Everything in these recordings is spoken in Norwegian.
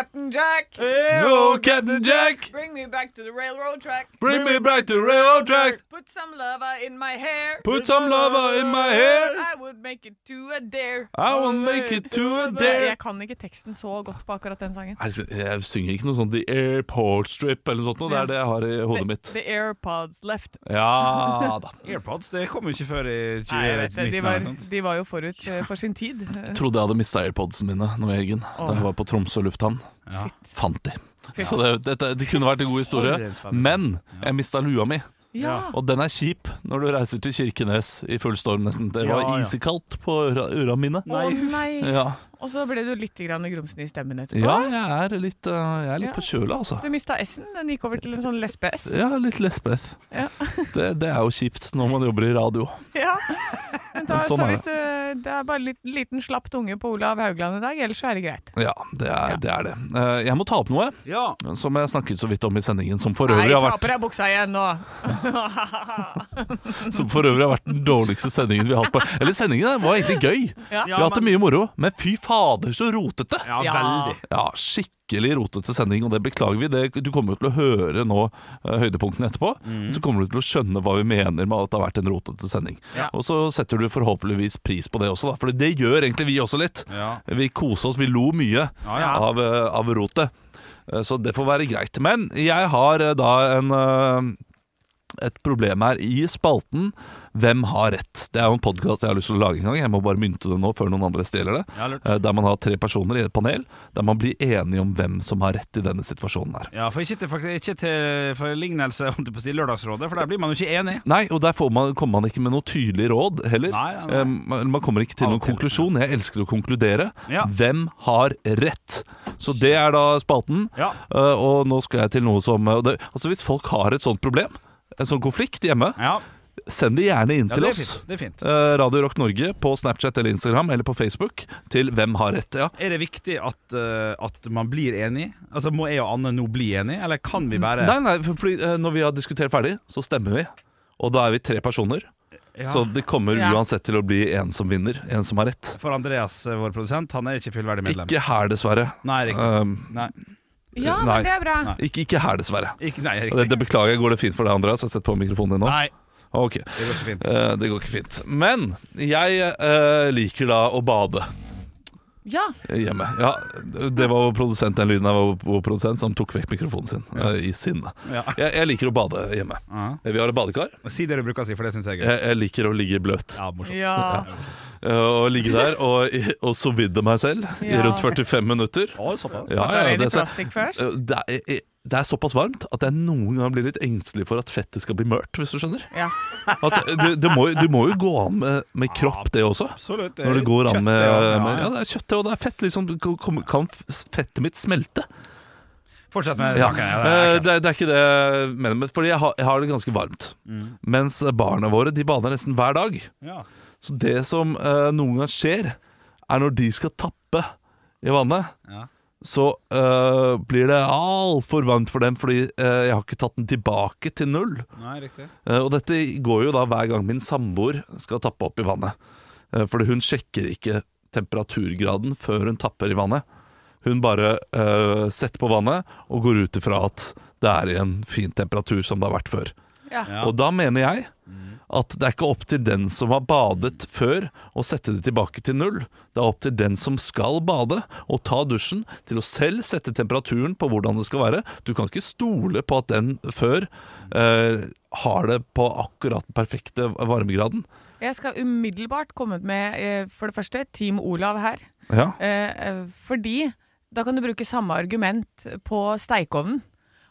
Captain Jack, Hello, Captain Jack, bring me back to the railroad track. bring me back to railroad track. Put some lava in my hair. Put some lava in my hair. I would make it to a dare. I will make it to a dare. Jeg kan ikke teksten så godt på akkurat den sangen. Jeg, jeg synger ikke noe sånt The Airport Strip eller noe sånt. Det er det jeg har i hodet mitt. The AirPods left. Ja da. AirPods det kom jo ikke før i Nei, jeg vet det. 2019. De var, de jo forut eh, for sin tid. Jeg trodde jeg hadde mista AirPodsene mine nå i helgen da jeg var på Tromsø lufthavn. Ja. Fant de. Så det, dette, det kunne vært en god historie. Men jeg mista lua mi. Ja. Og den er kjip når du reiser til Kirkenes i full storm nesten. Det var Ja, ja. isekaldt på øra- øra mine. Å nei. Ja. Og så ble du litt grann grumsen i stemmen etterpå. ja, jeg er litt, uh, jeg er litt Ja. forkjøla, altså. Du mista S-en. Den gikk over til en sånn lesbe-S. Ja, litt lesbeth. Ja. Det, det er jo kjipt når man jobber i radio. Ja. Men da, Men sånn så er hvis du, det er bare litt, liten slapp tunge på Olav Haugland i dag, ellers er det greit. Ja, det er det. Er det. Eh, Jeg må ta opp noe Ja. som jeg snakket så vidt om i sendingen, som for øvrig har ta vært, på deg buksa igjen nå! som for øvrig har vært den dårligste sendingen vi har hatt på. Eller sendingen var egentlig gøy. Ja. Vi har hatt det mye moro, men fy fader så rotete! Ja, Ja. veldig. Ja, skikkelig rotete sending, og det beklager vi. Det, du kommer jo til å høre nå eh, høydepunktene etterpå. Så kommer du til å skjønne hva vi mener med at det har vært en rotete sending. Ja. Og så setter du forhåpentligvis pris på det også, da. For det gjør egentlig vi også litt. Ja. Vi koser oss, vi lo mye Ja. Av, eh, av rotet. Eh, Så det får være greit. Men jeg har da en et problem her i spalten Hvem har rett? Det er jo en podkast jeg har lyst til å lage en gang. Jeg må bare mynte det nå før noen andre stjeler det. Ja. Eh, Der man har tre personer i et panel, der man blir enige om hvem som har rett i denne situasjonen her. Ja, for ikke til, for, ikke til forlignelse om på å si, Lørdagsrådet, for der blir man jo ikke enig. Nei, og der får man, kommer man ikke med noe tydelig råd heller. Nei, nei. Eh, Man man kommer ikke til noen konklusjon. Jeg elsker å konkludere. Ja. Hvem har rett? Så det er da spalten. Ja. Uh, og nå skal jeg til noe som det, Altså Hvis folk har et sånt problem, en sånn konflikt hjemme, Ja, send det gjerne inn ja til det er oss. fint. Det er fint. Uh, Radio Rock Norge på Snapchat eller Instagram eller på Facebook til Hvem har rett. Ja. Er det viktig at, eh, at man blir enig? Altså Må jeg og Anne nå bli enige, eller kan vi bare Nei, nei, for, fordi, uh, Når vi har diskutert ferdig, så stemmer vi. Og da er vi tre personer. Ja. Så det kommer Ja. uansett til å bli en som vinner, en som har rett. For Andreas, eh, vår produsent, han er ikke fullverdig medlem. Ikke her, dessverre. Nei, riktig. Um, Nei, Ja, Nei. men det er bra. Nei. ikke, ikke her, dessverre. ikke, nei Det, det beklager jeg. Går det fint for deg, Andreas? Jeg har sett på mikrofonen din nå. Nei, Ok, det går ikke fint. Eh, det går ikke fint. Men jeg uh, liker da å bade Ja. hjemme. Ja, Det var vår produsent den lyden var vår produsent som tok vekk mikrofonen sin eh, i sinne. Ja. Jeg, jeg liker å bade hjemme. Ja. Vi har et badekar. Si det du bruker å si, for det syns jeg er gøy. Jeg, jeg liker å ligge bløt. Ja, morsomt. Ja. Eh, og ligge der og, og sove meg selv i Ja. rundt 45 minutter. Å, såpass. Ja, ja, det, plastikk først. eh, det, er, det er såpass varmt at jeg noen ganger blir litt engstelig for at fettet skal bli mørt, hvis du skjønner. Ja. At, det, det, må, jo- det må jo gå an med, med kropp, det også. Absolutt. Når det går an med, med ja. Det er kjøttet, og det er fett. Liksom, kan, kan fettet mitt smelte? Fortsett med Ja. tanken. Ja, Eh, det er det, er- det er ikke det jeg mener, men fordi jeg har, jeg har det ganske varmt. Mm. Mens barna våre de bader nesten hver dag. ja. Så det som eh, noen ganger skjer, er når de skal tappe i vannet, Ja. så eh, blir det altfor varmt for dem, fordi eh, jeg har ikke tatt den tilbake til null. Nei, riktig. Eh, og dette går jo da hver gang min samboer skal tappe opp i vannet. Eh, fordi hun sjekker ikke temperaturgraden før hun tapper i vannet. Hun bare eh, setter på vannet og går ut ifra at det er i en fin temperatur som det har vært før. Ja. Ja. Og da mener jeg at det er ikke opp til den som har badet før å sette det tilbake til null. Det er opp til den som skal bade og ta dusjen til å selv sette temperaturen på hvordan det skal være. Du kan ikke stole på at den før eh, har det på akkurat den perfekte varmegraden. Jeg skal umiddelbart komme med, eh, for det første, Team Olav her. Ja. Eh, eh, fordi da kan du bruke samme argument på steikeovnen.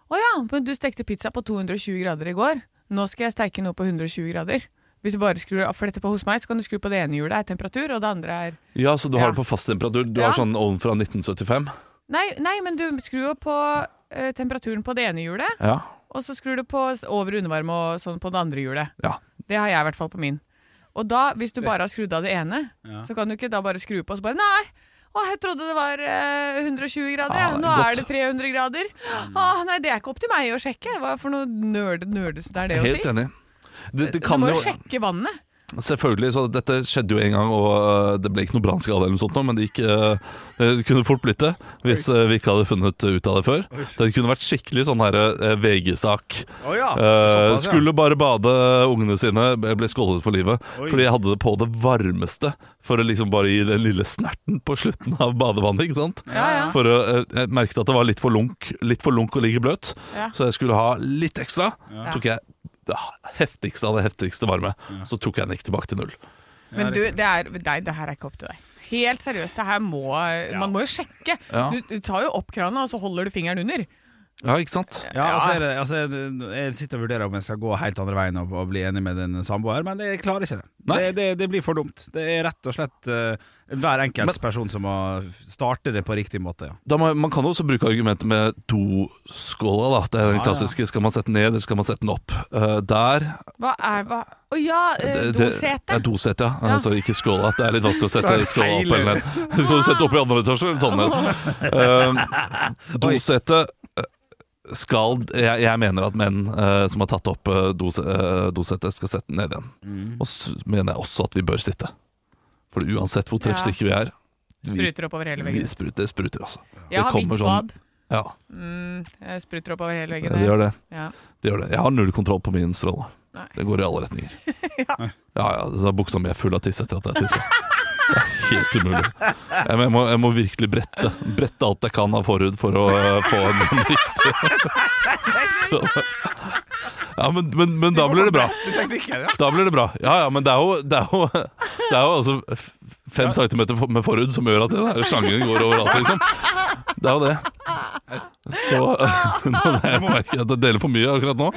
Å ja, men du stekte pizza på 220 grader i går. Nå skal jeg steike noe på 120 grader. Hvis du bare skrur for dette på hos meg, så kan du skru på det ene hjulet er temperatur, og det andre er ja, så du Ja. har det på fast temperatur. Du Ja. har sånn ovn fra 1975. Nei, nei men du skrur jo på eh, temperaturen på det ene hjulet, Ja. og så skrur du på over- og undervarme og sånn på det andre hjulet. ja. Det har jeg i hvert fall på min. Og da, hvis du bare har skrudd av det ene, så kan du ikke da bare skru på og så bare Nei! Å, jeg trodde det var eh, 120 grader. Ja, Ja. Nå godt. er det 300 grader. Å, nei, det er ikke opp til meg å sjekke. Hva for noe nerd, nerdeste er det å si? Helt enig. Det, det Du kan må jo jo sjekke vannet. Selvfølgelig, så dette skjedde jo en gang, og øh, det ble ikke noe brannskade eller noe sånt, men det, gikk, øh, det kunne fort blitt det hvis øh, vi ikke hadde funnet ut av det før. Det kunne vært skikkelig sånn her øh, VG-sak. Oh ja. Såpass, ja. skulle bare bade ungene sine, jeg ble skålet for livet. Oi. Fordi jeg hadde det på det varmeste, for å liksom bare gi den lille snerten på slutten av badevannet. ikke sant? Ja, ja. For å, Jeg merket at det var litt for lunk Litt for lunk å ligge bløt, Ja. så jeg skulle ha litt ekstra. Ja. tok jeg det heftigste av det heftigste varme. Så tok jeg den ikke tilbake til null. Men du, det, er, nei, det her er ikke opp til deg. Helt seriøst, det her må Man må jo sjekke. Ja. Du, du tar jo opp krana, og så holder du fingeren under. Ja, ikke sant? Ja, altså er det, altså Jeg sitter og vurderer om jeg skal gå helt andre veien og, og bli enig med din samboer, men jeg klarer ikke det. Det, det. Det blir for dumt. Det er rett og slett uh, hver enkelt Men- person som må starte det på riktig måte. Ja. Da må, man kan jo også bruke argumentet med doskåla. da Det er den klassiske. Skal man sette den ned, eller skal man sette den opp? Uh, der Hva er hva Å ja, eh, dosete. Ja, dosete, ja. Ja. Altså ikke skåla. Det er litt vanskelig å sette skåla opp eller ned. Skal du sette opp i andre etasje eller tonne? Uh, dosete skal jeg, jeg mener at menn eh, som har tatt opp uh, dose, eh, dosettet, skal sette den ned igjen. Mm. Og så mener jeg også at vi bør sitte. For uansett hvor treffsikre vi er vi, Spruter oppover hele vi veggen. spruter, det spruter, altså. Jeg har kommer hvitt sånn- bad. Ja, Mm, jeg spruter oppover hele det veggen. gjør det. Ja. det gjør det. Jeg har null kontroll på min stråle. Det går i alle retninger. ja, ja, så Buksa mi er full av tiss etter at jeg tissa. Helt umulig. Jeg, må- jeg, må, virkelig brette Brette alt jeg kan av forhud for å eh, få en riktig Så. Ja, men, men, men da blir det bra. Da blir det bra. Ja, ja, men det er jo Det er jo, det er jo altså fem centimeter med forhud som gjør at den her slangen går overalt, liksom. Det er jo det. Så nå, jeg merker at jeg deler for mye akkurat nå.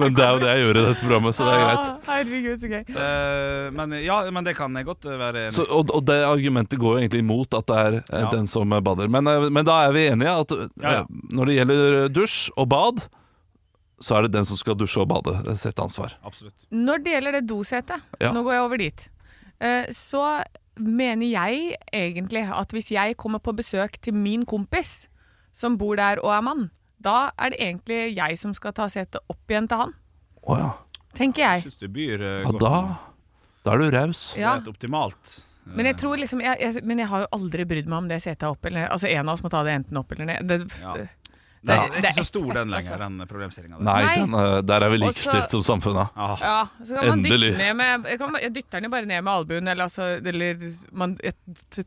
Men det er jo det jeg gjør i dette programmet, så det er greit. Ah, herregud, så gøy. Eh, men, ja, men det kan jeg godt være enig Så, og, og det argumentet går jo egentlig imot at det er eh, Ja. den som bader. Men, eh, men da er vi enige at eh, Ja, ja. når det gjelder dusj og bad, så er det den som skal dusje og bade, eh, sitt ansvar. Absolutt. Når det gjelder det dosetet, Ja. nå går jeg over dit, eh, så mener jeg egentlig at hvis jeg kommer på besøk til min kompis som bor der og er mann, da er det egentlig jeg som skal ta setet opp igjen til han. Oh, ja. Tenker Jeg jeg. syns det byr uh, ja. godt. Da, da er du raus. Ja. Det er et optimalt. eh, Men jeg tror liksom jeg, jeg, Men jeg har jo aldri brydd meg om det setet er opp eller ned. Altså en av oss må ta det enten opp eller ned. Det, Ja. det, Det er, det- er ikke så stor den lenger, altså. den problemstillinga. Nei. Den, eh, der er vi likestilt som samfunnet. Ah, Ja, så kan man Endelig. dytte ned med jeg, kan, jeg dytter den jo bare ned med albuen, eller altså Eller man jeg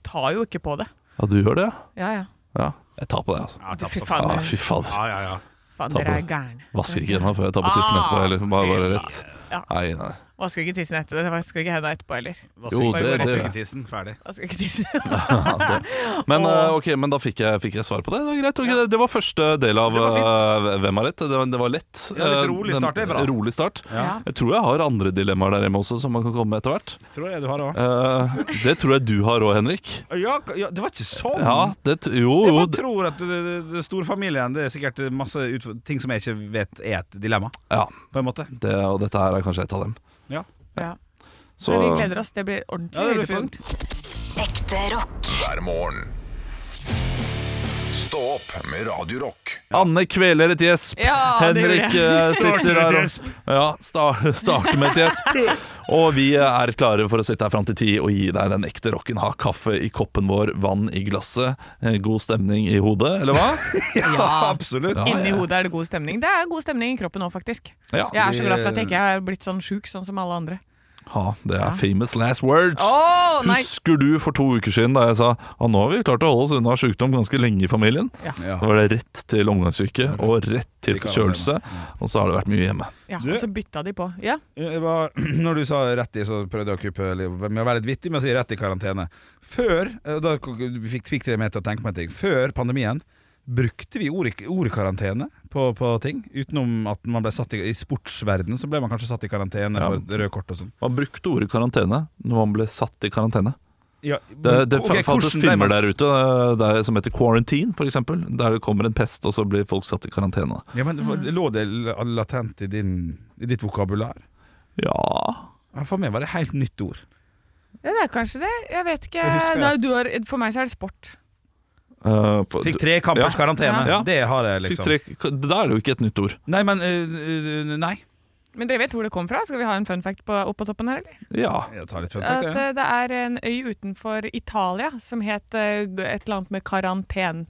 tar jo ikke på det. Ja, du gjør det, Ja ja. ja? Jeg tar på det, altså. Ja, tapp Fy faen. Ja, fy fader. Ja, ja, ja. Faen, Ta dere er gærne. Vasker ikke ennå før jeg tar på tissen etterpå. Eller bare, bare rett. Ja. Nei, nei. Vasker ikke tissen etter det. Det Vasker ikke hendene etterpå heller. Jo, Jo, det- det, det- det, tissen, ferdig. Vasker ikke tissen. Men, og, eh, ok, men da fikk jeg, fikk jeg svar på det. Det var greit. ok, det, det var første del av eh, Hvem har rett. Det var, det var lett. Ja, litt Eh, rolig start, det er bra. Rolig start. Ja. Jeg tror jeg har andre dilemmaer der hjemme også, som man kan komme med etter hvert. Det Tror jeg du har òg. Eh, det tror jeg du har òg, Henrik. Ja, ja, det var ikke sånn! Ja, det, jo, jo, Jeg bare tror at storfamilien Det er sikkert masse ting som jeg ikke vet er et dilemma, ja, på en måte. det, og dette her er kanskje et av dem. Ja. Ja. Så Men vi gleder oss. Det blir ordentlig Ja, det blir høydepunkt. Ekte rock. hver morgen. Stå opp med Radio Rock. Anne kveler et gjesp. Ja, Henrik eh, sitter her og ja, starter med et gjesp. Og vi er klare for å sitte her fram til ti og gi deg den ekte rocken. Ha kaffe i koppen vår, vann i glasset, eh, god stemning i hodet, eller hva? Ja. Absolutt. Ja. Inni hodet er det god stemning. Det er god stemning i kroppen òg, faktisk. Ja. Jeg er så glad for at jeg ikke er blitt sånn sjuk sånn som alle andre. Ha, det er famous last words. Nei! Husker du for to uker siden da jeg sa at nå har vi klart å holde oss unna sykdom ganske lenge i familien? Ja. Da var det rett til omgangssyke og rett til forkjølelse. Og så har det vært mye hjemme. Ja, Du- og så bytta de på. Ja. Var, når du sa rett i, så prøvde jeg å kuppe livet med å være litt vittig med å si rett i karantene. Før eh, da fikk, fikk det meg til å tenke meg en ting Før pandemien brukte vi ordet, karantene på, på ting. Utenom at man ble satt i, i sportsverden så ble man kanskje satt i karantene Ja. for røde kort og sånn. Man brukte ordet karantene når man ble satt i karantene. Ja, Det, men- det ok, fantes filmer der ute eh, der, som heter Quarantine, eksempel, der det kommer en pest, og så blir folk satt i karantene. Ja, men Lå det latent i, din, i ditt vokabular? Ja Ja, For meg var det helt nytt ord. ja, det er kanskje det. Jeg vet ikke. Det husker jeg. Nei, du har, for meg så er det sport. Eh, for- Fikk tre kampers Ja. karantene. Ja. Det har jeg, liksom. tre, Da er det jo ikke et nytt ord. Nei, men uh, Nei. Men dere vet hvor det kom fra? Skal vi ha en fun fact på, opp på toppen her, eller? Ja. Jeg tar litt fun At fact, jeg. eh, det er en øy utenfor Italia som het et eller annet med karantene.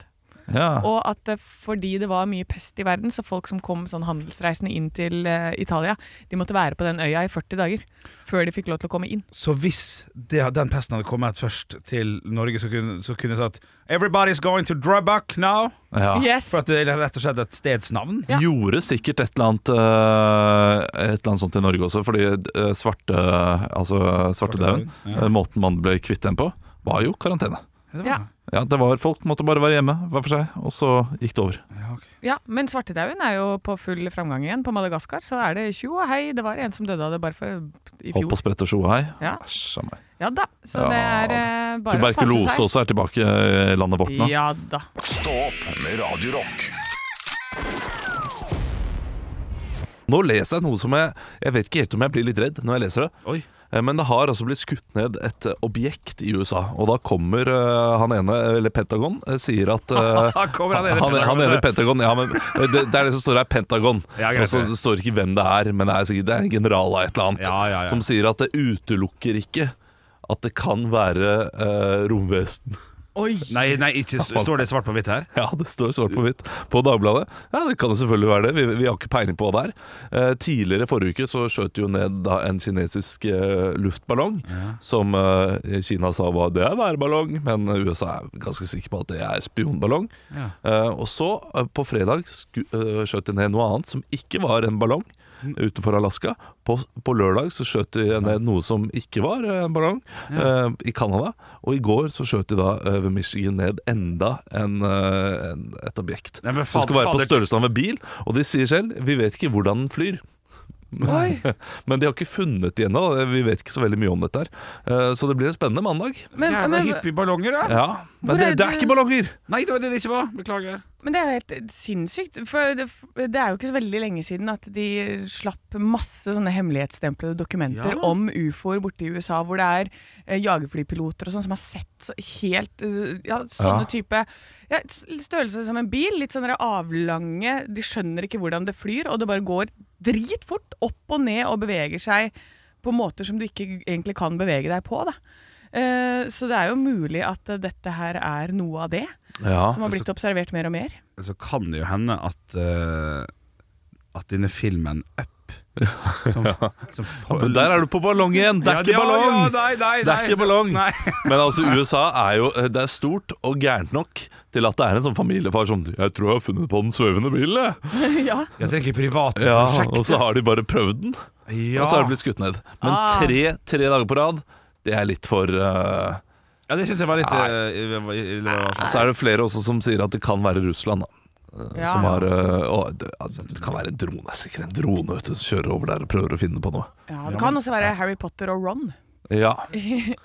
Ja. Og at fordi det var mye pest i verden, så folk som kom sånn handelsreisende inn til uh, Italia, de måtte være på den øya i 40 dager før de fikk lov til å komme inn. Så hvis det, den pesten hadde kommet først til Norge, så kunne, så kunne jeg sagt Everybody's going to Drabak now. ja. Yes! For at det er rett og slett et stedsnavn. Ja. Gjorde sikkert et eller annet eh, Et eller annet sånt i Norge også, fordi eh, svarte Altså svartedauden, Ja. eh, måten man ble kvitt den på, var jo karantene. Det var- Ja. Ja, det var Folk måtte bare være hjemme hver for seg, og så gikk det over. Ja, okay. Ja, men svartedauden er jo på full framgang igjen. På Madagaskar så er det tjo og hei. Det var en som døde av det bare for i Hopp fjor. og sprett og tjo og hei. Ja. Æsj a meg. Ja da. Så Ja det er eh, bare å passe Tuberkulose også er tilbake i landet vårt nå. Ja da. Stå opp med Radio Rock. Nå leser jeg noe som jeg Jeg vet ikke helt om jeg blir litt redd når jeg leser det. Oi. Eh, Men det har altså blitt skutt ned et eh, objekt i USA. Og da kommer uh, han ene, eller Pentagon, sier at uh, han ene han, han ene. Pentagon Ja, men det, det er det som står her, Pentagon. Ja, og så det. står det ikke hvem det er, men det er sikkert det er en general av et eller annet. Ja, ja. Som sier at det utelukker ikke at det kan være uh, romvesen. Oi! Nei, nei ikke, står det svart på hvitt her? Ja, det står svart på hvitt på Dagbladet. Ja, Det kan jo selvfølgelig være det. Vi, vi har ikke peiling på hva det er. Eh, tidligere forrige uke så skjøt de jo ned da en kinesisk eh, luftballong som eh, Kina sa var det er værballong, men USA er ganske sikker på at det er spionballong. Ja. Eh, og så, eh, på fredag, sku, eh, skjøt de ned noe annet som ikke var en ballong. Utenfor Alaska. På, på lørdag så skjøt de ned noe som ikke var eh, en ballong, eh, i Canada. Og i går så skjøt de da eh, ved Michigan ned enda en, en, et objekt. Nei, men Som skal være på fader- størrelsen av en bil. Og de sier selv vi vet ikke hvordan den flyr. Oi. Men de har ikke funnet det ennå. Vi vet ikke så veldig mye om dette. her Eh, Så det blir en spennende mandag. Men, Jævla men, hippieballonger, da. Ja, Men det, er det er ikke ballonger! Nei, det var det det ikke var. Beklager. Men det er jo helt sinnssykt. For det, det er jo ikke så veldig lenge siden at de slapp masse sånne hemmelighetsstemplede dokumenter Ja. om ufoer borte i USA, hvor det er eh, jagerflypiloter og sånn som har sett så helt eh, Ja, sånne Ja. type ja, Størrelse som en bil. Litt sånne avlange De skjønner ikke hvordan det flyr, og det bare går dritfort opp og ned og beveger seg på måter som du ikke egentlig kan bevege deg på. Da. Eh, så det er jo mulig at eh, dette her er noe av det Ja, som har blitt observert mer og mer. Så kan det jo hende at uh, At denne filmen Up som, som Men der er du på ballong igjen! Det er Ja, ikke ballong! ja, nei, nei, Det er nei. ikke ballong. Men altså, USA er jo Det er stort og gærent nok til at det er en sånn familiefar som 'Jeg tror jeg har funnet på den svevende bilen', ja. Jeg tenker private Ja, og så har de bare prøvd den, ja. og så har det blitt skutt ned. Men Ah. tre, tre dager på rad, det er litt for uh, ja, det syns jeg var litt eh, Så er det flere også som sier at det kan være Russland, da. Eh, Ja. Som har eh, å, det, altså, det kan være en drone, det er sikkert en drone vet du, som kjører over der og prøver å finne på noe. Ja, det kan også være Harry Potter og Ron Ja,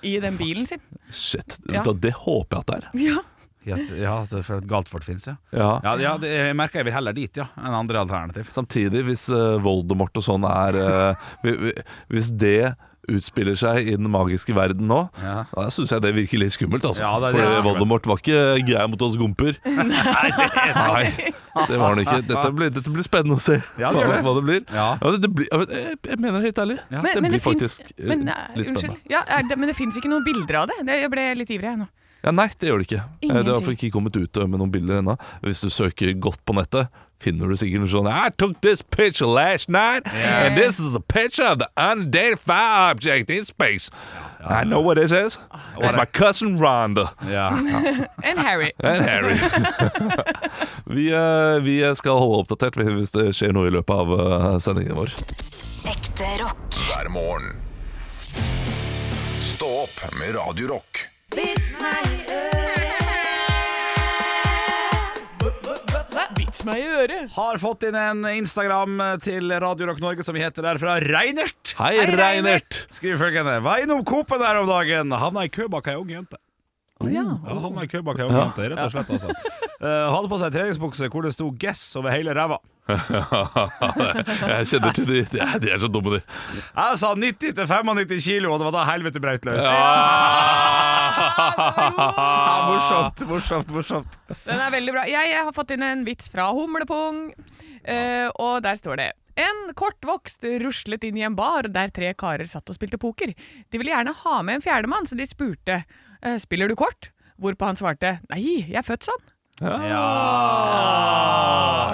i den bilen sin. shit. Ja. Da, det håper jeg at det er. Ja. Ja, for at Galtvort fins, ja. Ja. Ja, det, jeg merker jeg vil heller dit, ja, enn andre alternativ. Samtidig, hvis uh, Voldemort og sånn er eh, vi- Hvis det utspiller seg i den magiske verden nå, Ja. da syns jeg det virker litt skummelt. Altså. Ja, det er For det eh. Voldemort var ikke grei mot oss gomper. Nei, det var han ikke. Dette blir, dette blir spennende å se Ja, det hva, det. hva det blir. Ja. det, det blir jeg, jeg mener helt ærlig. Ja. det blir faktisk finnes, men, eh, litt Unnskyld. spennende. Ja, det, men det fins ikke noen bilder av det? det? Jeg ble litt ivrig jeg nå. Ja, Nei, det gjør det ikke. Ingenting. Det har i hvert fall Ingenting. ikke kommet ut eh, med noen bilder ennå. Hvis du søker godt på nettet, finner du sikkert noe sånn I took this picture last night, and this is a picture of the unidentified object in space. I know what this is. It's my cousin Rhonda Ja. And Harry. and Harry. vi, eh, vi skal holde oppdatert hvis det skjer noe i løpet av eh, sendingen vår. Ekte rock. hver morgen. Stå opp med Radio øret. Vits meg i øret. Har fått inn en Instagram til Radio Rock Norge som heter der fra Reinert. Hei, Hei, Reinert. Reinert! Skriver følgende Var innom Coop-en her om dagen. Havna i kø bak ei ung jente. Å ja. Ja, han i kø bak ei rett og slett. Altså. Uh, hadde på seg treningsbukse hvor det sto 'Guess' over hele ræva. Jeg kjenner til de. De er, de er så dumme, de. Jeg sa 90 til 95 kilo, og det var da helvete brøt løs. Ja, morsomt, morsomt, morsomt. Den er veldig bra. Jeg, jeg har fått inn en vits fra Humlepung, uh, og der står det En kortvokst ruslet inn i en bar der tre karer satt og spilte poker. De ville gjerne ha med en fjerdemann, så de spurte «Eh, spiller du kort, hvorpå han svarte nei, jeg er født sånn. Ja,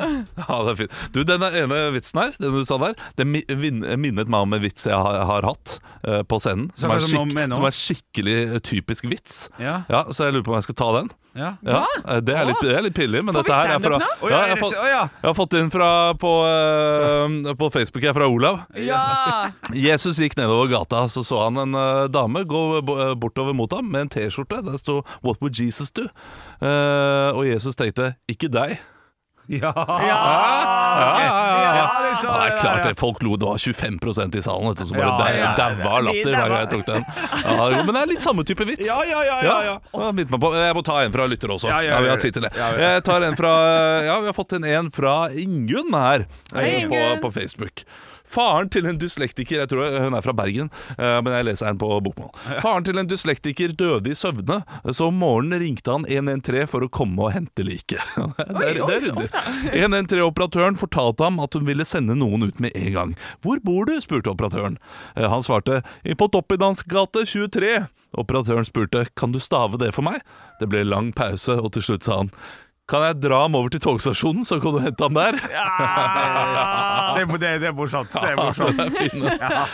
Ja, det er fint. Du, Den ene vitsen her, den du sa der, det minnet meg om en vits jeg har, har hatt uh, på scenen. Som er, nå? som er skikkelig eh, typisk vits. Ja. Ja, Så jeg lurer på om jeg skal ta den. Ja. Ja, eh, det, er litt, det er litt pinlig, men Får dette her er fra ja, jeg, har fått, jeg har fått inn fra på, uh, på Facebook her fra Olav. Ja! Jesus gikk nedover gata, så så han en uh, dame gå bo- bortover mot ham med en T-skjorte. Der sto 'What would Jesus do?' Eh, og Jesus tenkte 'ikke deg'. Ja. Ja, ja, ja, ja. Ja, det Ja, det er klart det. Folk lo. Det var 25 i salen vet du, som bare Ja, ja, ja. daua av latter hver gang jeg tok den. Ja, men det er litt samme type vits. Ja, ja, ja, ja, jeg må ta en fra lytter også. Ja, Ja, ja, vi har tid til det. ja, ja. Jeg tar en fra Ja, vi har fått en en fra Ingunn her Hei, eh, på, på Facebook. Faren til en dyslektiker Jeg tror hun er fra Bergen, eh, men jeg leser den på bokmål. Faren til en dyslektiker døde i søvne, så om morgenen ringte han 113 for å komme og hente liket. Det er, Oi, oi, det er ryddig. 113-operatøren fortalte ham at hun ville sende noen ut med en gang. 'Hvor bor du?' spurte operatøren. Eh, Han svarte 'På Toppidans gate 23'. Operatøren spurte 'Kan du stave det for meg?' Det ble lang pause, og til slutt sa han 'Kan jeg dra ham over til togstasjonen, så kan du hente ham der?' Det, er- det, er- det er morsomt. Det er morsomt. Det er fin. ja.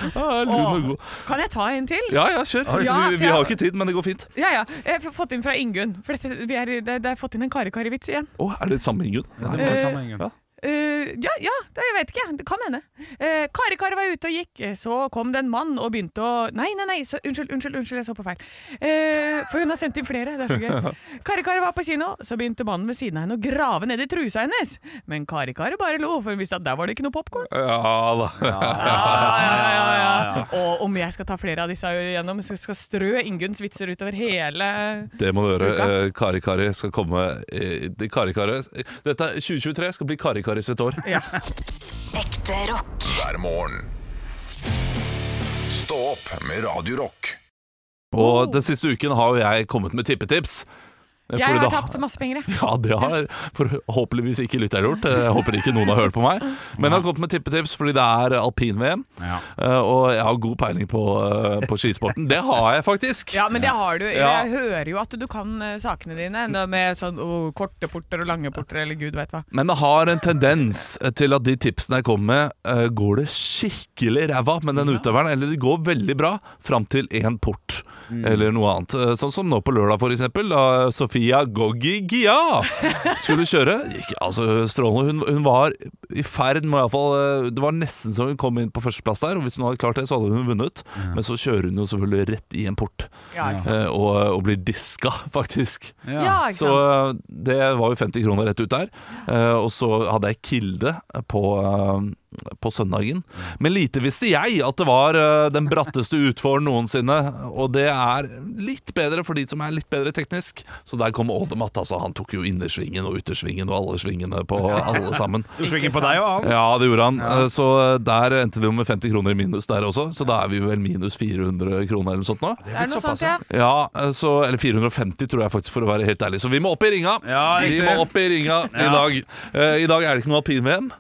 lun og god. Kan jeg ta en til? Ja, ja, kjør. Ja, Vi, vi har ikke tid, men det går fint. Ja, ja. Jeg har fått inn fra Ingunn. For dette, vi er, det, det er fått inn en Kari-Kari-vits igjen. Å, er det samme Ingunn? Det er samme Ingunn. ja. Eh, ja, ja, det, jeg vet ikke. Det kan hende. Uh, Kari-Kari var ute og gikk, så kom det en mann og begynte å Nei, nei, nei, så, unnskyld, unnskyld, unnskyld, jeg så på feil. Uh, for hun har sendt inn flere. Det er så gøy. Kari-Kari var på kino, så begynte mannen ved siden av henne å grave ned i trusa hennes. Men Kari-Kari bare lo, for hun visste at der var det ikke noe popkorn. Ja da. Ja, ja, ja, ja. Og om jeg skal ta flere av disse igjennom, så skal strø Ingunns vitser utover hele Det må du gjøre. Kari Kari skal komme det Kari Kari. Dette 2023 skal bli Kari Kari sitt år. Ja. Ekte rock. hver morgen. Stå opp med Radiorock. Og den siste uken har jo jeg kommet med tippetips. Eh, Jeg fordi har da- tapt masse penger, jeg. Ja, det har forhåpentligvis ikke lytteren gjort. Jeg håper ikke noen har hørt på meg. Men jeg har kommet med tippetips fordi det er alpin-VM. Ja. eh, Og jeg har god peiling på, eh, på skisporten. Det har jeg faktisk. Ja, men det har du. Ja. Jeg hører jo at du kan eh, sakene dine med sånn oh, korte porter og lange porter, eller gud vet hva. Men det har en tendens til at de tipsene jeg kommer med, eh, går det skikkelig ræva med den utøveren. Eller de går veldig bra fram til én port, eller noe annet. Eh, Sånn som nå på lørdag, for eksempel. Da Sofia Goggi Gia skulle kjøre. Gikk altså strålende. Hun, hun var i ferd med iallfall Det var nesten så hun kom inn på førsteplass der, og hvis hun hadde klart det, så hadde hun vunnet. Men så kjører hun jo selvfølgelig rett i en port, Ja, eh, og, og blir diska, faktisk. Ja, Så eh, det var jo 50 kroner rett ut der. Eh, og så hadde jeg kilde på, eh, på søndagen. Men lite visste jeg at det var eh, den bratteste utforen noensinne. Og det er litt bedre for de som er litt bedre teknisk. Så der kom Odemat. Altså, han tok jo innersvingen og yttersvingen og alle svingene på alle sammen. Du svinger på deg og han. Ja, det gjorde han. Ja. Så der endte det jo med 50 kroner i minus der også. Så da er vi vel minus 400 kroner eller noe sånt nå. Det er noe sånt, ja. Ja, eh, så, eller 450 tror jeg faktisk, for å være helt ærlig. Så vi må opp i ringa. Ja, vi må opp i ringa i dag. Eh, I dag er det ikke noe alpin-VM,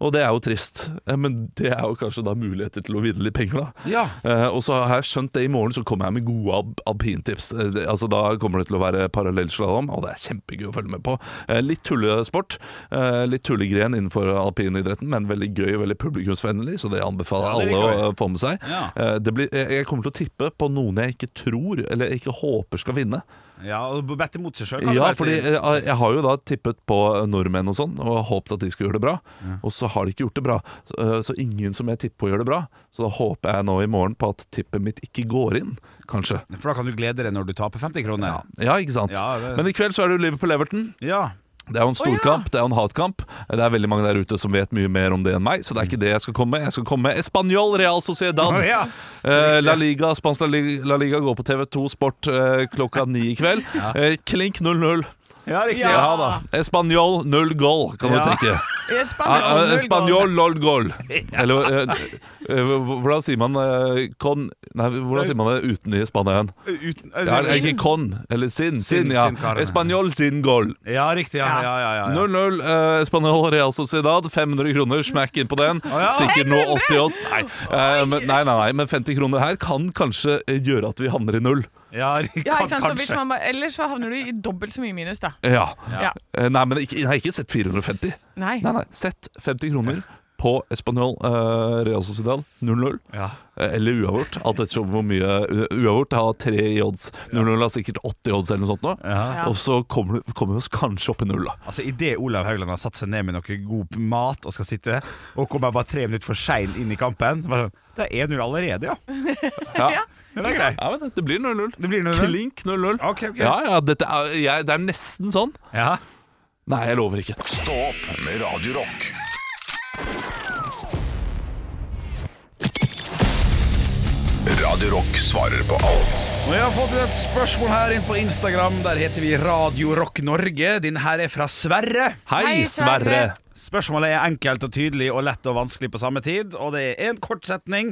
og det er jo trist. Eh, Men det er jo kanskje da muligheter til å vinne litt penger, da. Ja. Eh, og så har jeg skjønt det i morgen, så kommer jeg med gode alp alpintips. Eh, det- altså Da kommer det til å være parallellslalåm, og det er kjempegøy å følge med på. Eh, litt tullesport. Eh, litt tullegren innenfor alpinidretten, men veldig gøy og veldig publikumsvennlig, så det anbefaler Ja, det alle liker vi. å få med seg. Ja. Eh, det blir, jeg jeg kommer til å tippe på noen jeg ikke tror, eller ikke håper skal vinne. Ja, og bette mot seg sjøl. Ja, fordi jeg, jeg har jo da tippet på nordmenn og sånn, og håpet at de skulle gjøre det bra. Og så har de ikke gjort det bra. Så, øh, så ingen som jeg tipper på, gjør det bra. Så da håper jeg nå i morgen på at tippet mitt ikke går inn, kanskje. For da kan du glede deg når du taper 50 kroner. Ja, ikke sant? Ja, det- Men i kveld så er det jo Liverpool-Everton. Ja. Det er jo en Å, ja. storkamp, det er jo en hatkamp. Det er veldig mange der ute som vet mye mer om det enn meg, så det er ikke det jeg skal komme med. Jeg skal komme med Español Real Sociedad. Oh, ja. Eh, La Liga, Spansk La Liga, La Liga går på TV2 Sport eh, klokka ni i kveld. Eh, klink 0-0. Ja, riktig. Ja. Ja da. Español null goal, kan Ja. du tenke. Ah, Espanol, eh, Espanol lol goal. Eller eh, eh, hvordan sier man eh, con Nei, hvordan sier man det uten i Spania igjen? Uten, Ja, ikke con, eller sin. Sin, ja. Espanol sin goal. ja, riktig. Ja, ja, ja, ja, ja. 0-0. eh, Espanol Real Sociedad. 500 kroner, smack inn på den. Sikkert nå 80 odds. Nei. nei, nei, nei, men 50 kroner her kan kanskje gjøre at vi havner i null. Ja, Ja, ikke sant? Så hvis kanskje. man bare, eller så havner du i dobbelt så mye minus, da. Ja. Ja. Eh, Nei, men ikke, nei, ikke sett 450. Nei. Nei, nei, sett 50 kroner på Espanol uh, Real Sociedad 0-0. Ja. Eh, Eller uavgjort. Alt etter hvor mye Uavgjort har tre i odds. 0-0 har sikkert 80 odds eller noe sånt nå. Ja. Og så kommer, kommer vi oss kanskje opp i null, da. Altså Idet Olav Haugland har satt seg ned med noe god mat og skal sitte, og kommer bare tre minutter for sein inn i kampen bare sånn, Det er 1-0 allerede, ja. Ja, Det ja men det blir 0-0. Det blir 0-0. Klink 0-0. Okay, okay. Ja, ja, er, jeg, det er nesten sånn. Ja. Nei, jeg lover ikke. Stå opp med Radio Radio Rock svarer på alt Og jeg har fått et spørsmål her inn på Instagram. Der heter vi Radio Rock Norge. Din her er fra Sverre. Hei, Hei, Sverre. Sverre. Spørsmålet er enkelt og tydelig og lett og vanskelig på samme tid. Og det er en kort setning.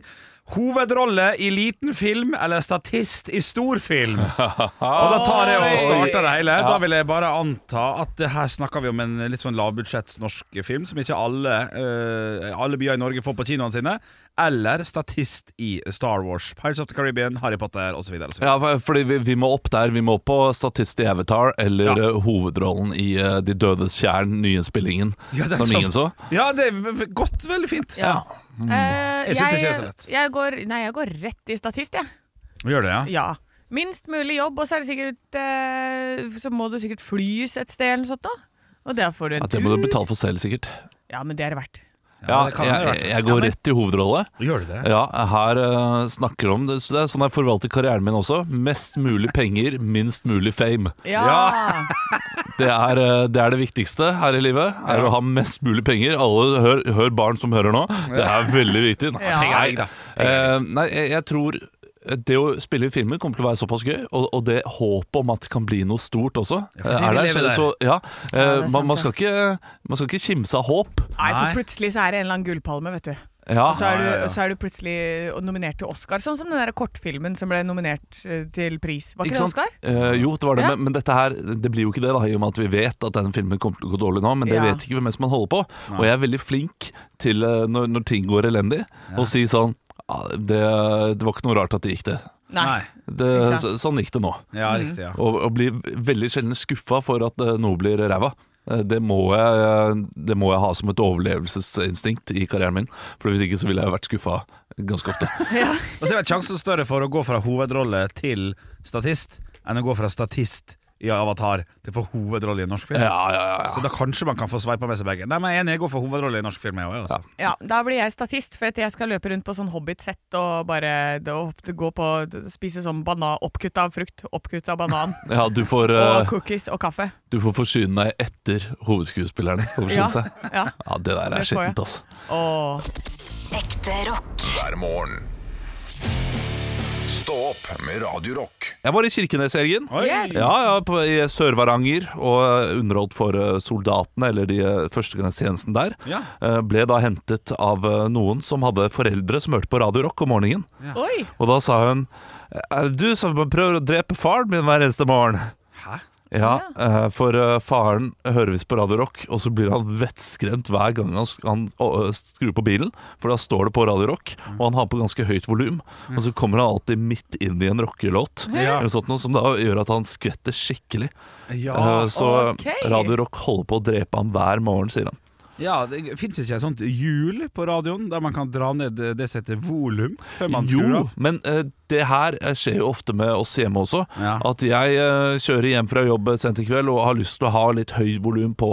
Hovedrolle i liten film eller statist i stor film? Og da tar jeg og starter det hele. Da vil jeg bare anta at her snakker vi om en litt sånn lavbudsjetts norsk film som ikke alle, uh, alle byer i Norge får på kinoene sine. Eller statist i Star Wars, Pirates of the Caribbean, Harry Potter osv. Ja, fordi vi, vi må opp der. Vi må opp på statist i Avatar eller Ja. eh, hovedrollen i uh, De dødes tjern, nyinnspillingen, Ja, er som ingen så. Ja, det er godt. Veldig fint. Ja. Eh, Jeg synes ikke det er så lett. Jeg går, nei, jeg går rett i statist, jeg. Gjør det, ja? Ja. Minst mulig jobb, og så er det sikkert eh, Så må du sikkert flys et sted eller noe sånt, da. Og der får du en Ja, det må du betale for selv, sikkert. Ja, men det er det verdt. Ja, det kan jeg, jeg, jeg går rett i hovedrolle. Gjør du det? Ja, her uh, snakker om det, så det er sånn jeg forvalter karrieren min også. Mest mulig penger, minst mulig fame. Ja! Det er, uh, det er det viktigste her i livet. Er å ha mest mulig penger. Alle hør, hør barn som hører nå. Det er veldig viktig. Ja. Nei, Penger, da. eh, nei jeg, jeg tror det å spille i filmer kommer til å være såpass gøy, og, og det håpet om at det kan bli noe stort også, eh, vi er der. Så, der. så ja, eh, Ja, er sant, man, man, skal ikke, man skal ikke kimse av håp. Nei, for plutselig så er det en eller annen gullpalme, vet du. Ja, Og så er, du, ja, ja. så er du plutselig nominert til Oscar. Sånn som den der kortfilmen som ble nominert eh, til pris. Var ikke, Ikke det? Oscar? Uh, jo, det var det, Ja. men, men dette her Det blir jo ikke det, da i og med at vi vet at denne filmen kommer til å gå dårlig nå. Men det Ja. vet ikke hvem mest man holder på. Og jeg er veldig flink til, eh, når, når ting går elendig, å si sånn «Ja, det, det var ikke noe rart at det gikk, det. Nei. det Ikke sant? så, sånn gikk det nå. Ja, riktig, ja. Og, å bli veldig sjelden skuffa for at eh, noe blir ræva. Eh, Det må, jeg, det må jeg ha som et overlevelsesinstinkt i karrieren min. For hvis ikke så ville jeg vært skuffa ganske ofte. Og så er vel sjansen større for å gå fra hovedrolle til statist enn å gå fra statist i Avatar til å få hovedrolle i en norsk film. Ja, ja, ja, Så da kanskje man kan få sveipa med seg begge. Nei, men jeg er enig, jeg går for hovedrolle i en norsk film. Jeg, også, altså. Ja, Da blir jeg statist, for at jeg skal løpe rundt på sånn hobbitsett og bare og gå på spise sånn banan, oppkutta frukt, oppkutta banan ja du, får, og eh, cookies og kaffe. du får forsyne deg etter hovedskuespillerne. forsyne Ja, seg. ja. Ja, det der er skittent, altså. Og Ekte rock. hver morgen. Stå opp med Radio Rock. Jeg var i Kirkenes i helgen. Yes. Ja, ja, på, i Sør-Varanger og underholdt for eh, soldatene, eller de eh, førstegangstjenesten der. Ja. Eh, Ble da hentet av noen som hadde foreldre som hørte på Radio Rock om morgenen. Oi! Og da sa hun Er det du som prøver å drepe faren min hver eneste morgen? Hæ? Ja, eh, for eh, faren hører visst på Radio Rock, og så blir han vettskremt hver gang han, skrur på bilen, for da står det på Radio Rock, og han har på ganske høyt volum. Og så kommer han alltid midt inn i en rockelåt, Ja. sånt som da gjør at han skvetter skikkelig. Ja, Eh, så okay. Radio Rock holder på å drepe ham hver morgen, sier han. Ja det fins ikke et sånt hjul på radioen der man kan dra ned det som heter volum før man skrur Jo, av? men eh, det her eh, skjer jo ofte med oss hjemme også. Ja. At jeg eh, kjører hjem fra jobb sent i kveld og har lyst til å ha litt høyt volum på,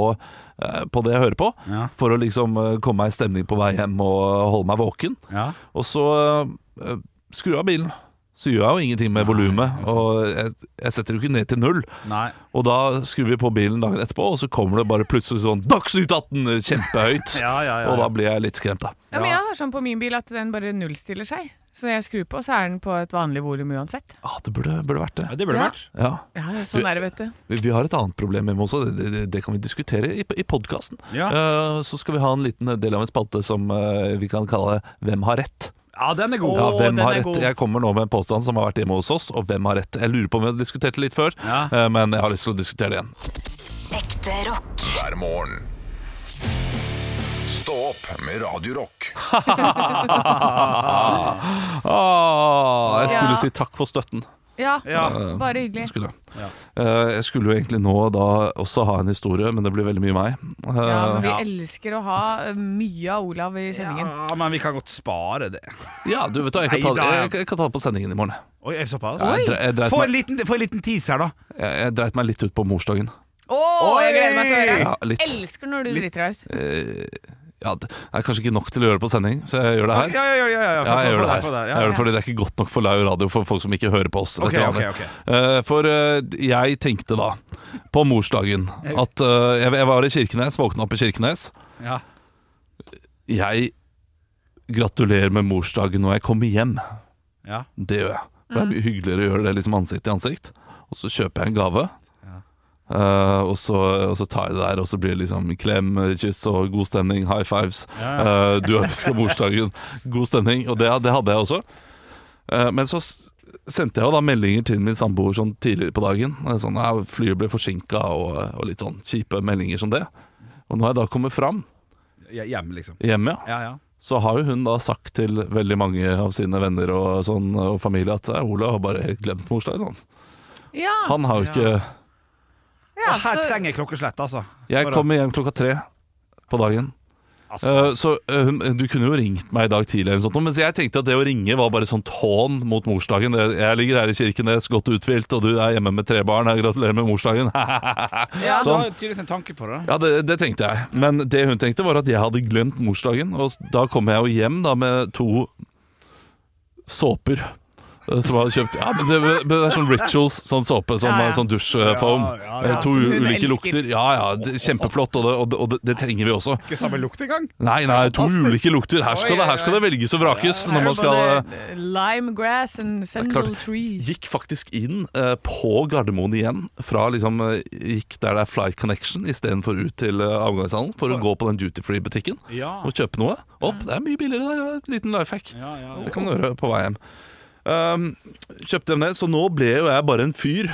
eh, på det jeg hører på. Ja. For å liksom eh, komme meg i stemning på vei hjem og holde meg våken. Ja. Og så eh, skru av bilen. Så gjør jeg jo ingenting med volumet. Og jeg, jeg setter jo ikke ned til null. Nei. Og da skrur vi på bilen dagen etterpå, og så kommer det bare plutselig sånn Dagsnytt 18! Kjempehøyt. Ja, ja, ja, Og da blir jeg litt skremt, da. Ja, men jeg har sånn på min bil at den bare nullstiller seg. Så når jeg skrur på, så er den på et vanlig volum uansett. Ja, det burde, burde vært det. Ja, det burde Ja. vært. Ja. Ja, sånn er det, vet du. Vi, vi har et annet problem hjemme også, det, det, det kan vi diskutere i, i podkasten. Ja. så skal vi ha en liten del av en spalte som uh, vi kan kalle 'Hvem har rett'? Ja, den er god. Ja, hvem den har rett? Jeg kommer nå med en påstand som har vært hjemme hos oss, og hvem har rett? Jeg lurer på om vi har diskutert det litt før, Ja. eh, men jeg har lyst til å diskutere det igjen. Ekte rock. hver morgen. Stå opp med Radiorock. Ah, jeg skulle Ja. si takk for støtten. Ja, Ja. Eh, bare hyggelig. Skulle. Ja. Eh, jeg skulle jo egentlig nå da også ha en historie, men det blir veldig mye meg. Eh, Ja, men vi Ja. elsker å ha eh, mye av Olav i sendingen. Ja, men vi kan godt spare det. ja, du vet da, jeg kan, ta, Nei, da- jeg, jeg kan ta det på sendingen i morgen. Oi, er det såpass? Jeg, dre- jeg, dreit Få en meg, liten, få en liten teaser, da. jeg, jeg dreit meg litt ut på morsdagen. Å, jeg gleder meg til å høre! Ja, litt. Elsker når du driter deg ut. Eh, ja, det er kanskje ikke nok til å gjøre det på sending, så jeg gjør det her. Ja, ja, ja, ja, ja. Ja, jeg gjør det her. Jeg gjør det fordi det er ikke godt nok for live radio for folk som ikke hører på oss. Okay, okay, okay. Eh, For uh, jeg tenkte da, på morsdagen, at uh, jeg, jeg var i Kirkenes, våkna opp i Kirkenes. Ja. Jeg gratulerer med morsdagen når jeg kommer hjem. Ja. Det gjør jeg. For det er mye hyggeligere å gjøre det liksom ansikt til ansikt. Og så kjøper jeg en gave. Ja. Eh, og, så, og så tar jeg det der, og så blir det liksom klem, kyss og god stemning. High fives. Ja, Eh, du ønsker morsdagen. God stemning. Og det, det hadde jeg også. Uh, men så sendte jeg jo da meldinger til min samboer sånn tidligere på dagen. Sånn, ja, Flyet ble forsinka, og, og litt sånn kjipe meldinger som det. Og når jeg da kommer fram Hjemme, liksom. hjemme, ja, Ja, ja. så har jo hun da sagt til veldig mange av sine venner og, sånn, og familie at "Ja, Ola har bare helt glemt morsdagen hans. Ja, Han har jo ikke ja Og her så trenger jeg klokkeslett, altså. Jeg Bare- kommer hjem klokka tre på dagen. altså. Eh, så eh, hun, du kunne jo ringt meg i dag tidlig, eller noe sånt, mens jeg tenkte at det å ringe var bare sånn tån mot morsdagen. Jeg ligger her i Kirkenes, godt uthvilt, og du er hjemme med tre barn. Jeg gratulerer med morsdagen. ja, du sånn. har tydeligvis en tanke på det. Ja, det, det tenkte jeg. Men det hun tenkte, var at jeg hadde glemt morsdagen. Og da kom jeg jo hjem da med to såper. Eh, Som hadde kjøpt Ja, men det, men det er sånn rituals, sånn såpe, sånn, Ja, ja. sånn dusjfoam. Ja, ja, Eh. To ulike lukter. Ja, ja, det, kjempeflott, og, det, og, det, og det, trenger vi også. Ikke samme lukt engang. Nei, nei, to ulike lukter. Her skal, det, her skal det velges og vrakes når man skal både Lime grass and sandal tree. Gikk faktisk inn eh, på Gardermoen igjen. Fra liksom eh, Gikk der det er Flight Connection istedenfor ut til avgangshallen for å gå på den duty free-butikken og kjøpe noe. Opp, Det er mye billigere der. En liten life hack. Ja, ja, Det kan du gjøre på vei hjem. Um, kjøpte dem ned, så nå ble jo jeg bare en fyr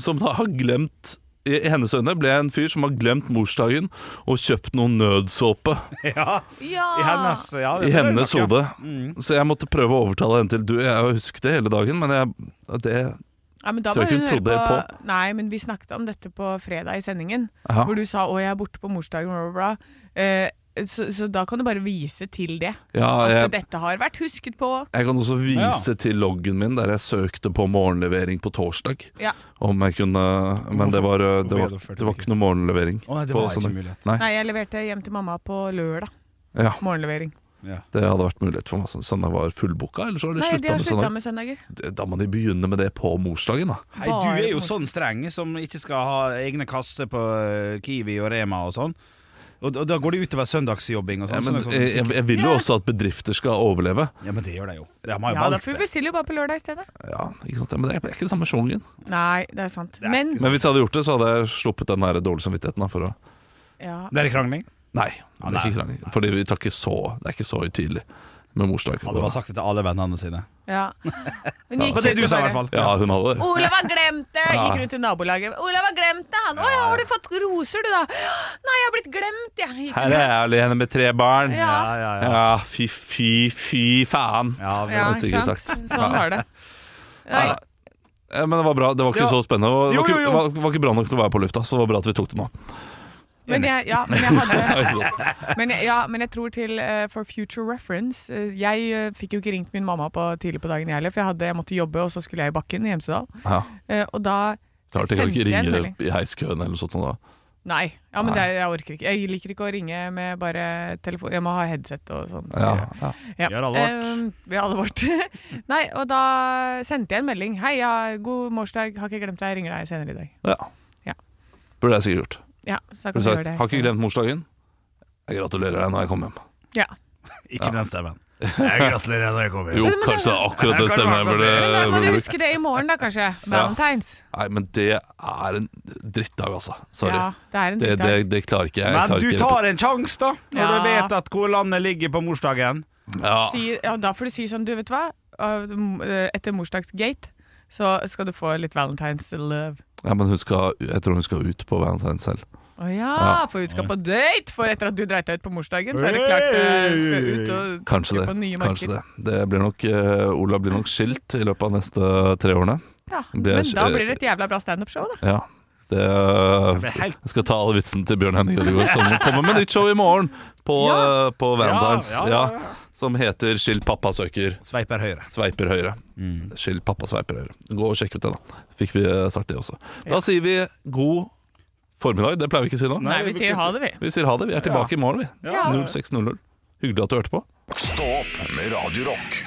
som da har glemt i i hennes øyne ble jeg en fyr som har glemt morsdagen og kjøpt noe nødsåpe ja. Ja. I hennes, ja, i hennes hode. Mm. Så jeg måtte prøve å overtale henne til Du, jeg har husket det hele dagen, men jeg, det Ja, men da Tror må jeg hun høre hun på, trodde Nei, men vi snakket om dette på fredag i sendingen, Aha. hvor du sa 'å, jeg er borte på morsdagen', bla, bla, bla. Eh, så, så da kan du bare vise til det. Ja, At dette har vært husket på. jeg kan også vise til loggen min der jeg søkte på morgenlevering på torsdag. Ja. Om jeg kunne Men det var, det var, gjennomførte det var ikke noe morgenlevering. Å, nei, det på var ikke mulighet. Nei, Nei, jeg leverte hjem til mamma på lørdag. ja, Morgenlevering. Ja. det hadde vært mulighet for meg. Søndag var fullboka, eller så har de Nei, de har med slutta med søndager. Da må de begynne med det på morsdagen, da. Hei, du er jo sånn streng som ikke skal ha egne kasser på eh, Kiwi og Rema og sånn. Og, da, da går det utover søndagsjobbing og Ja, sånn. men søndagsjobbing. jeg, jeg, jeg vil jo også at bedrifter skal overleve. ja, men det gjør de jo. De har jo Ja, da valgt får vi det. bestille jo bare på lørdag i stedet. Ja, ikke sant? Men det er det er samme sjongen. Nei, det er sant. er Men Men hvis jeg hadde gjort det, så hadde jeg sluppet den der dårlige samvittigheten. Da, for å ja. Ble det krangling? Nei, det er nei. ikke krangling. Fordi vi tar ikke så Det er ikke så utydelig med morsdag. Hadde bare sagt det til alle vennene sine. ja. Hun Ja, gikk Og det ut du og sa i bare, hvert fall. Ja, hun hadde det. Olav har glemt det! Ja. Gikk rundt i nabolaget. Olav har glemt det! Han, Å ja, har du fått roser, du, da? Nei, jeg har blitt glemt, jeg. Gikk Her er jeg alene med tre barn. Ja. ja, ja. Ja, fy, fy, fy faen. Ja, vi- Ja, ikke sikkert sant? sagt. Sånn var det. Nei, Ja. Ja, Men det var bra. Det var ikke Ja. så spennende. Det Jo, var, jo, ikke, jo. var, var ikke bra nok til å være på lufta, så det var bra at vi tok det nå. Men jeg, ja, men jeg hadde men jeg, ja, men jeg tror til uh, For future reference uh, Jeg uh, fikk jo ikke ringt min mamma på, tidlig på dagen, jeg heller. For jeg, hadde, jeg måtte jobbe, og så skulle jeg i bakken i Hemsedal. Ja, Eh, og da Klart jeg kan ikke ringe i heiskøen eller noe sånt. nå Da. Nei. Ja, men Nei. Det, er- jeg orker ikke. Jeg liker ikke å ringe med bare telefon. Jeg må ha headset og sånn. så- Ja, ja. Ja. Vi har alle vårt. Eh, vi har alle vårt. Nei, og da sendte jeg en melding. Hei, ja, god morsdag. Har ikke glemt deg. Jeg ringer deg senere i dag. ja. Ja. Burde jeg sikkert gjort. Ja, så kan du sagt, gjøre det. har ikke glemt morsdagen. Jeg gratulerer deg når jeg kommer hjem. Ja. Ikke den stemmen. Jeg gratulerer når jeg kommer Jo, kanskje det er akkurat den stemmen jeg burde, Men da må du huske det i morgen, da, kanskje. Valentines. Nei, men det er en drittdag, altså. Sorry. Ja, det er en det, det, det klarer ikke jeg. Men klarer du ikke tar en sjanse, da, når Ja. du vet at hvor landet ligger på morsdagen. ja. Si, ja, da får du si sånn, du vet hva. Uh, Etter morsdagsgate så skal du få litt Valentines love. ja, men hun skal, jeg tror hun skal ut på valentines selv. Å ja, Ja. for hun skal på date! For etter at du dreit deg ut på morsdagen, så er det klart du skal ut og Kanskje det. på nye Kanskje det. det blir nok, uh, Ola blir nok skilt i løpet av neste tre årene. Ja, er men da blir det et jævla bra standup-show, da. Ja. Det, eh, jeg skal ta all vitsen til Bjørn Henning Ødegaard, som kommer med nytt show i morgen på, Ja. Uh, på Valentines. Ja, Ja, ja, ja, ja. Som heter Skilt pappa søker. Sveiper høyre. Sveiper høyre. Skilt pappa sveiper høyre. Gå og sjekk ut det, da. Fikk vi eh, sagt det også. Da sier vi god formiddag. Det pleier vi ikke å si nå. Nei, vi sier ha det, vi. Vi sier ha det. Vi er tilbake i morgen, vi. Ja. 06.00. Hyggelig at du hørte på. Stå opp med Radio Rock.